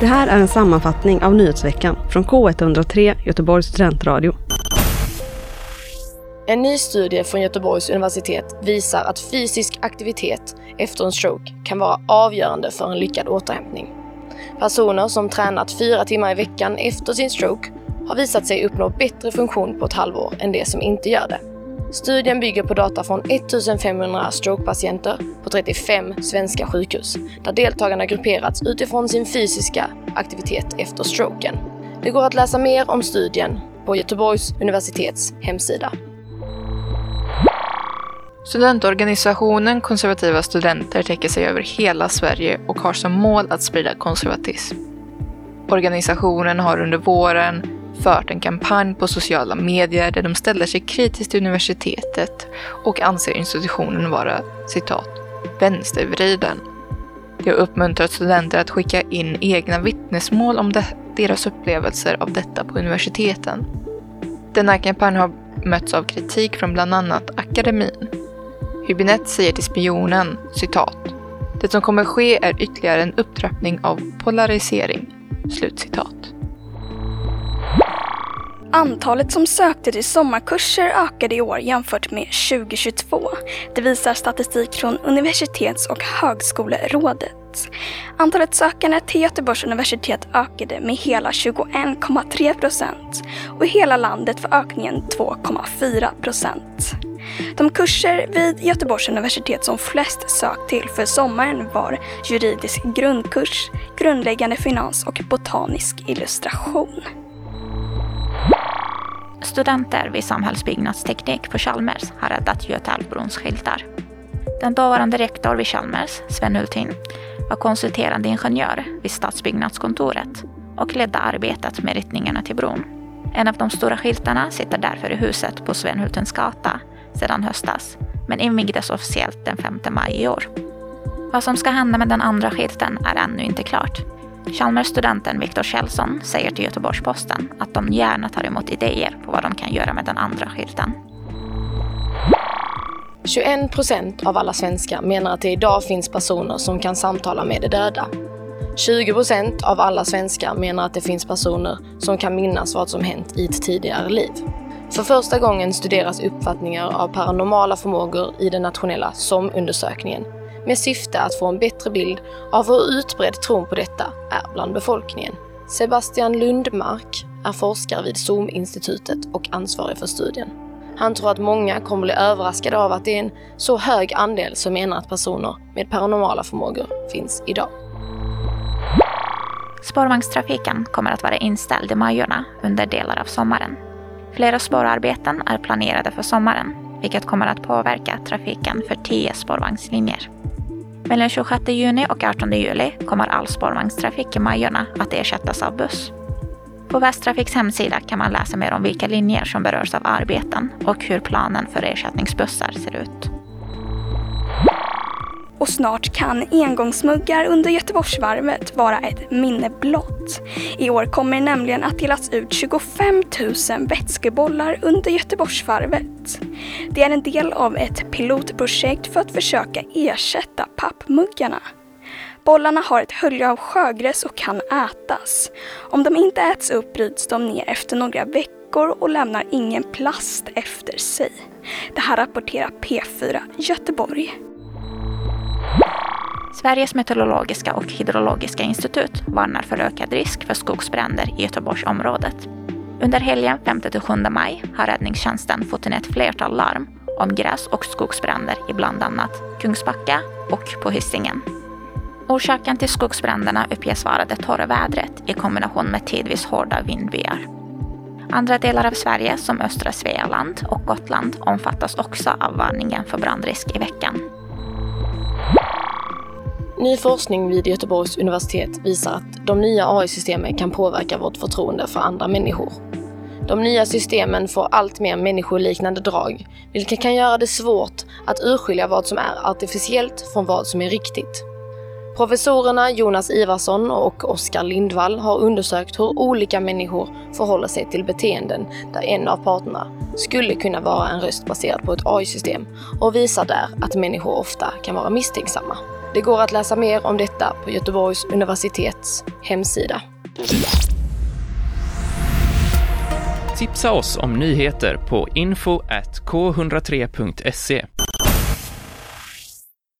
Det här är en sammanfattning av nyhetsveckan från K103 Göteborgs studentradio. En ny studie från Göteborgs universitet visar att fysisk aktivitet efter en stroke kan vara avgörande för en lyckad återhämtning. Personer som tränat fyra timmar i veckan efter sin stroke har visat sig uppnå bättre funktion på ett halvår än de som inte gör det. Studien bygger på data från 1500 strokepatienter på 35 svenska sjukhus, där deltagarna grupperats utifrån sin fysiska aktivitet efter stroken. Det går att läsa mer om studien på Göteborgs universitets hemsida. Studentorganisationen Konservativa studenter täcker sig över hela Sverige och har som mål att sprida konservatism. Organisationen har under våren fört en kampanj på sociala medier där de ställer sig kritiskt till universitetet och anser institutionen vara citat vänstervriden. De har uppmuntrat studenter att skicka in egna vittnesmål om deras upplevelser av detta på universiteten. Denna kampanj har mötts av kritik från bland annat akademin. Hübinette säger till Spionen, citat, det som kommer ske är ytterligare en upptrappning av polarisering. Slutcitat. Antalet som sökte till sommarkurser ökade i år jämfört med 2022. Det visar statistik från Universitets och högskolerådet. Antalet sökande till Göteborgs universitet ökade med hela 21,3 procent och i hela landet var ökningen 2,4 procent. De kurser vid Göteborgs universitet som flest sökt till för sommaren var juridisk grundkurs, grundläggande finans och botanisk illustration. Studenter vid samhällsbyggnadsteknik på Chalmers har räddat Götaälvbrons skyltar. Den dåvarande rektor vid Chalmers, Sven Hultin, var konsulterande ingenjör vid stadsbyggnadskontoret och ledde arbetet med ritningarna till bron. En av de stora skyltarna sitter därför i huset på Sven Hultens gata sedan höstas, men invigdes officiellt den 5 maj i år. Vad som ska hända med den andra skylten är ännu inte klart. Chalmers-studenten Viktor Kjellson säger till Göteborgs-Posten att de gärna tar emot idéer på vad de kan göra med den andra skylten. 21 procent av alla svenskar menar att det idag finns personer som kan samtala med de döda. 20 procent av alla svenskar menar att det finns personer som kan minnas vad som hänt i ett tidigare liv. För första gången studeras uppfattningar av paranormala förmågor i den nationella SOM-undersökningen med syfte att få en bättre bild av hur utbredd tron på detta är bland befolkningen. Sebastian Lundmark är forskare vid SOM-institutet och ansvarig för studien. Han tror att många kommer bli överraskade av att det är en så hög andel som menar att personer med paranormala förmågor finns idag. Spårvagnstrafiken kommer att vara inställd i Majorna under delar av sommaren. Flera spårarbeten är planerade för sommaren, vilket kommer att påverka trafiken för tio spårvagnslinjer. Mellan 26 juni och 18 juli kommer all spårvagnstrafik i Majorna att ersättas av buss. På Västtrafiks hemsida kan man läsa mer om vilka linjer som berörs av arbeten och hur planen för ersättningsbussar ser ut. Och snart kan engångsmuggar under Göteborgsvarvet vara ett minne blott. I år kommer det nämligen att delas ut 25 000 vätskebollar under Göteborgsvarvet. Det är en del av ett pilotprojekt för att försöka ersätta pappmuggarna. Bollarna har ett hölje av sjögräs och kan ätas. Om de inte äts upp bryts de ner efter några veckor och lämnar ingen plast efter sig. Det här rapporterar P4 Göteborg. Sveriges meteorologiska och hydrologiska institut varnar för ökad risk för skogsbränder i Göteborgsområdet. Under helgen 5-7 maj har räddningstjänsten fått in ett flertal larm om gräs och skogsbränder i bland annat Kungsbacka och på Hisingen. Orsaken till skogsbränderna uppges vara det torra vädret i kombination med tidvis hårda vindbyar. Andra delar av Sverige som östra Svealand och Gotland omfattas också av varningen för brandrisk i veckan. Ny forskning vid Göteborgs universitet visar att de nya AI-systemen kan påverka vårt förtroende för andra människor. De nya systemen får allt mer människoliknande drag, vilket kan göra det svårt att urskilja vad som är artificiellt från vad som är riktigt. Professorerna Jonas Ivarsson och Oskar Lindvall har undersökt hur olika människor förhåller sig till beteenden där en av parterna skulle kunna vara en röst baserad på ett AI-system och visar där att människor ofta kan vara misstänksamma. Det går att läsa mer om detta på Göteborgs universitets hemsida. Tipsa oss om nyheter på info k103.se